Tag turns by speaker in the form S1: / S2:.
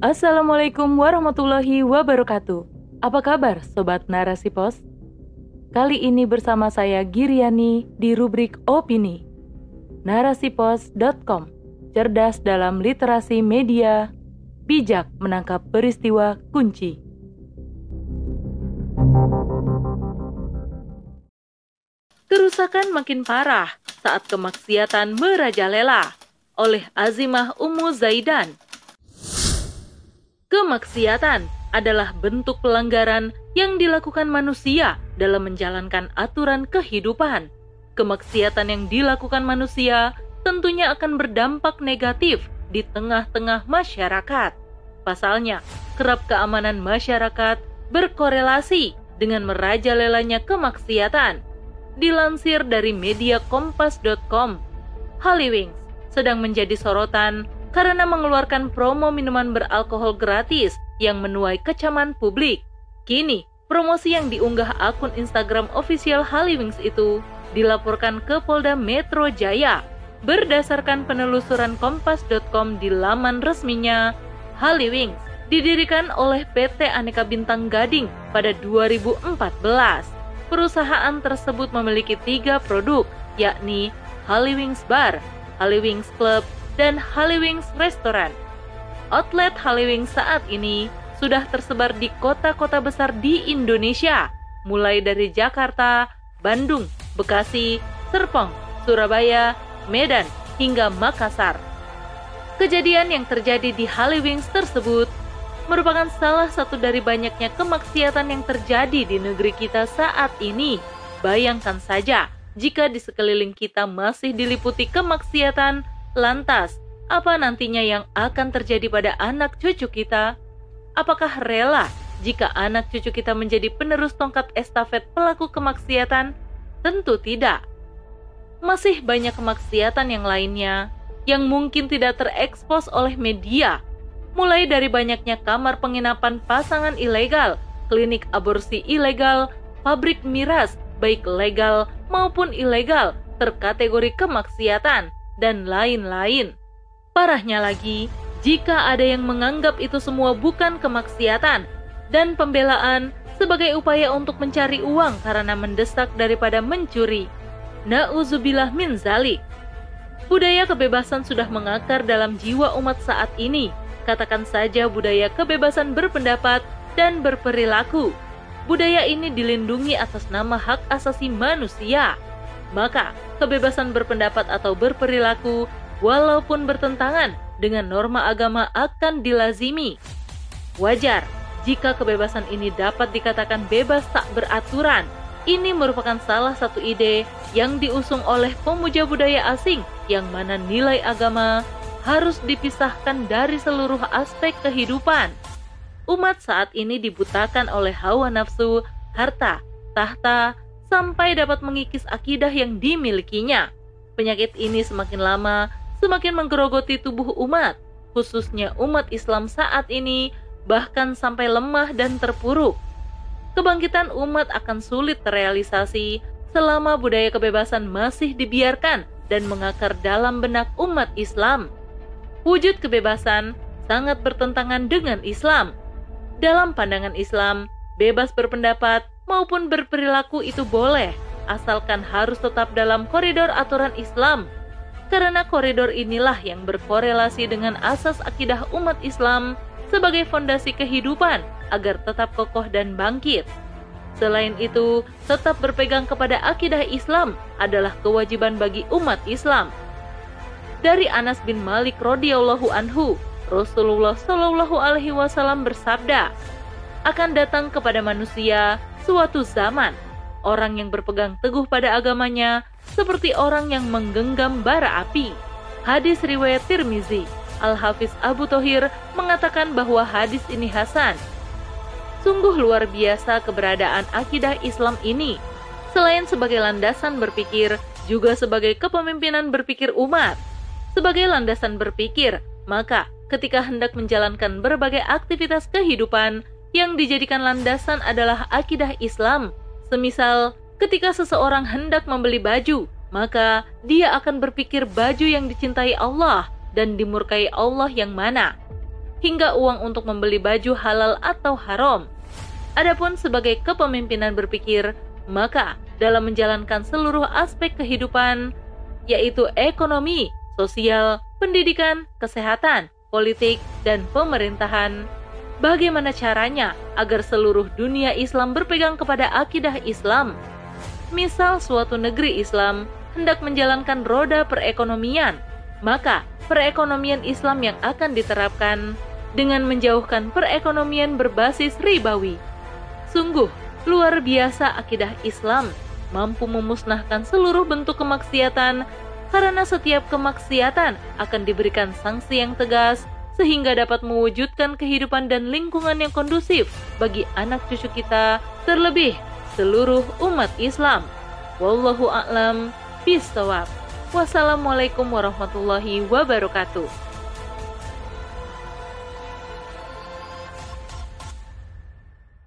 S1: Assalamualaikum warahmatullahi wabarakatuh. Apa kabar Sobat Narasi Pos? Kali ini bersama saya Giriani di rubrik Opini. Narasipos.com Cerdas dalam literasi media, bijak menangkap peristiwa kunci. Kerusakan makin parah saat kemaksiatan merajalela oleh Azimah Ummu Zaidan Kemaksiatan adalah bentuk pelanggaran yang dilakukan manusia dalam menjalankan aturan kehidupan. Kemaksiatan yang dilakukan manusia tentunya akan berdampak negatif di tengah-tengah masyarakat. Pasalnya, kerap keamanan masyarakat berkorelasi dengan merajalelanya kemaksiatan. Dilansir dari media kompas.com, Hollywings sedang menjadi sorotan karena mengeluarkan promo minuman beralkohol gratis yang menuai kecaman publik. Kini, promosi yang diunggah akun Instagram official Hallywings itu dilaporkan ke Polda Metro Jaya. Berdasarkan penelusuran kompas.com di laman resminya, Hallywings didirikan oleh PT Aneka Bintang Gading pada 2014. Perusahaan tersebut memiliki tiga produk, yakni Hallywings Bar, Hallywings Club, dan Hallywings Restaurant. Outlet Hallywings saat ini sudah tersebar di kota-kota besar di Indonesia, mulai dari Jakarta, Bandung, Bekasi, Serpong, Surabaya, Medan, hingga Makassar. Kejadian yang terjadi di Hallywings tersebut merupakan salah satu dari banyaknya kemaksiatan yang terjadi di negeri kita saat ini. Bayangkan saja, jika di sekeliling kita masih diliputi kemaksiatan, Lantas, apa nantinya yang akan terjadi pada anak cucu kita? Apakah rela jika anak cucu kita menjadi penerus tongkat estafet pelaku kemaksiatan? Tentu tidak. Masih banyak kemaksiatan yang lainnya yang mungkin tidak terekspos oleh media, mulai dari banyaknya kamar penginapan pasangan ilegal, klinik aborsi ilegal, pabrik miras, baik legal maupun ilegal, terkategori kemaksiatan dan lain-lain. Parahnya lagi, jika ada yang menganggap itu semua bukan kemaksiatan dan pembelaan sebagai upaya untuk mencari uang karena mendesak daripada mencuri. Nauzubillah min zalik. Budaya kebebasan sudah mengakar dalam jiwa umat saat ini. Katakan saja budaya kebebasan berpendapat dan berperilaku. Budaya ini dilindungi atas nama hak asasi manusia maka kebebasan berpendapat atau berperilaku walaupun bertentangan dengan norma agama akan dilazimi. Wajar jika kebebasan ini dapat dikatakan bebas tak beraturan. Ini merupakan salah satu ide yang diusung oleh pemuja budaya asing yang mana nilai agama harus dipisahkan dari seluruh aspek kehidupan. Umat saat ini dibutakan oleh hawa nafsu, harta, tahta, sampai dapat mengikis akidah yang dimilikinya. Penyakit ini semakin lama semakin menggerogoti tubuh umat, khususnya umat Islam saat ini, bahkan sampai lemah dan terpuruk. Kebangkitan umat akan sulit terrealisasi selama budaya kebebasan masih dibiarkan dan mengakar dalam benak umat Islam. Wujud kebebasan sangat bertentangan dengan Islam. Dalam pandangan Islam, bebas berpendapat maupun berperilaku itu boleh, asalkan harus tetap dalam koridor aturan Islam. Karena koridor inilah yang berkorelasi dengan asas akidah umat Islam sebagai fondasi kehidupan agar tetap kokoh dan bangkit. Selain itu, tetap berpegang kepada akidah Islam adalah kewajiban bagi umat Islam. Dari Anas bin Malik radhiyallahu anhu, Rasulullah shallallahu alaihi wasallam bersabda, akan datang kepada manusia suatu zaman, orang yang berpegang teguh pada agamanya seperti orang yang menggenggam bara api. Hadis riwayat Tirmizi, Al-Hafiz Abu Tohir mengatakan bahwa hadis ini hasan. Sungguh luar biasa keberadaan akidah Islam ini. Selain sebagai landasan berpikir, juga sebagai kepemimpinan berpikir umat. Sebagai landasan berpikir, maka ketika hendak menjalankan berbagai aktivitas kehidupan, yang dijadikan landasan adalah akidah Islam. Semisal, ketika seseorang hendak membeli baju, maka dia akan berpikir baju yang dicintai Allah dan dimurkai Allah yang mana. hingga uang untuk membeli baju halal atau haram. Adapun sebagai kepemimpinan berpikir, maka dalam menjalankan seluruh aspek kehidupan, yaitu ekonomi, sosial, pendidikan, kesehatan, politik, dan pemerintahan, bagaimana caranya agar seluruh dunia Islam berpegang kepada akidah Islam. Misal suatu negeri Islam hendak menjalankan roda perekonomian, maka perekonomian Islam yang akan diterapkan dengan menjauhkan perekonomian berbasis ribawi. Sungguh luar biasa akidah Islam mampu memusnahkan seluruh bentuk kemaksiatan karena setiap kemaksiatan akan diberikan sanksi yang tegas sehingga dapat mewujudkan kehidupan dan lingkungan yang kondusif bagi anak cucu kita, terlebih seluruh umat Islam. Wallahu a'lam bishawab. Wassalamualaikum warahmatullahi wabarakatuh.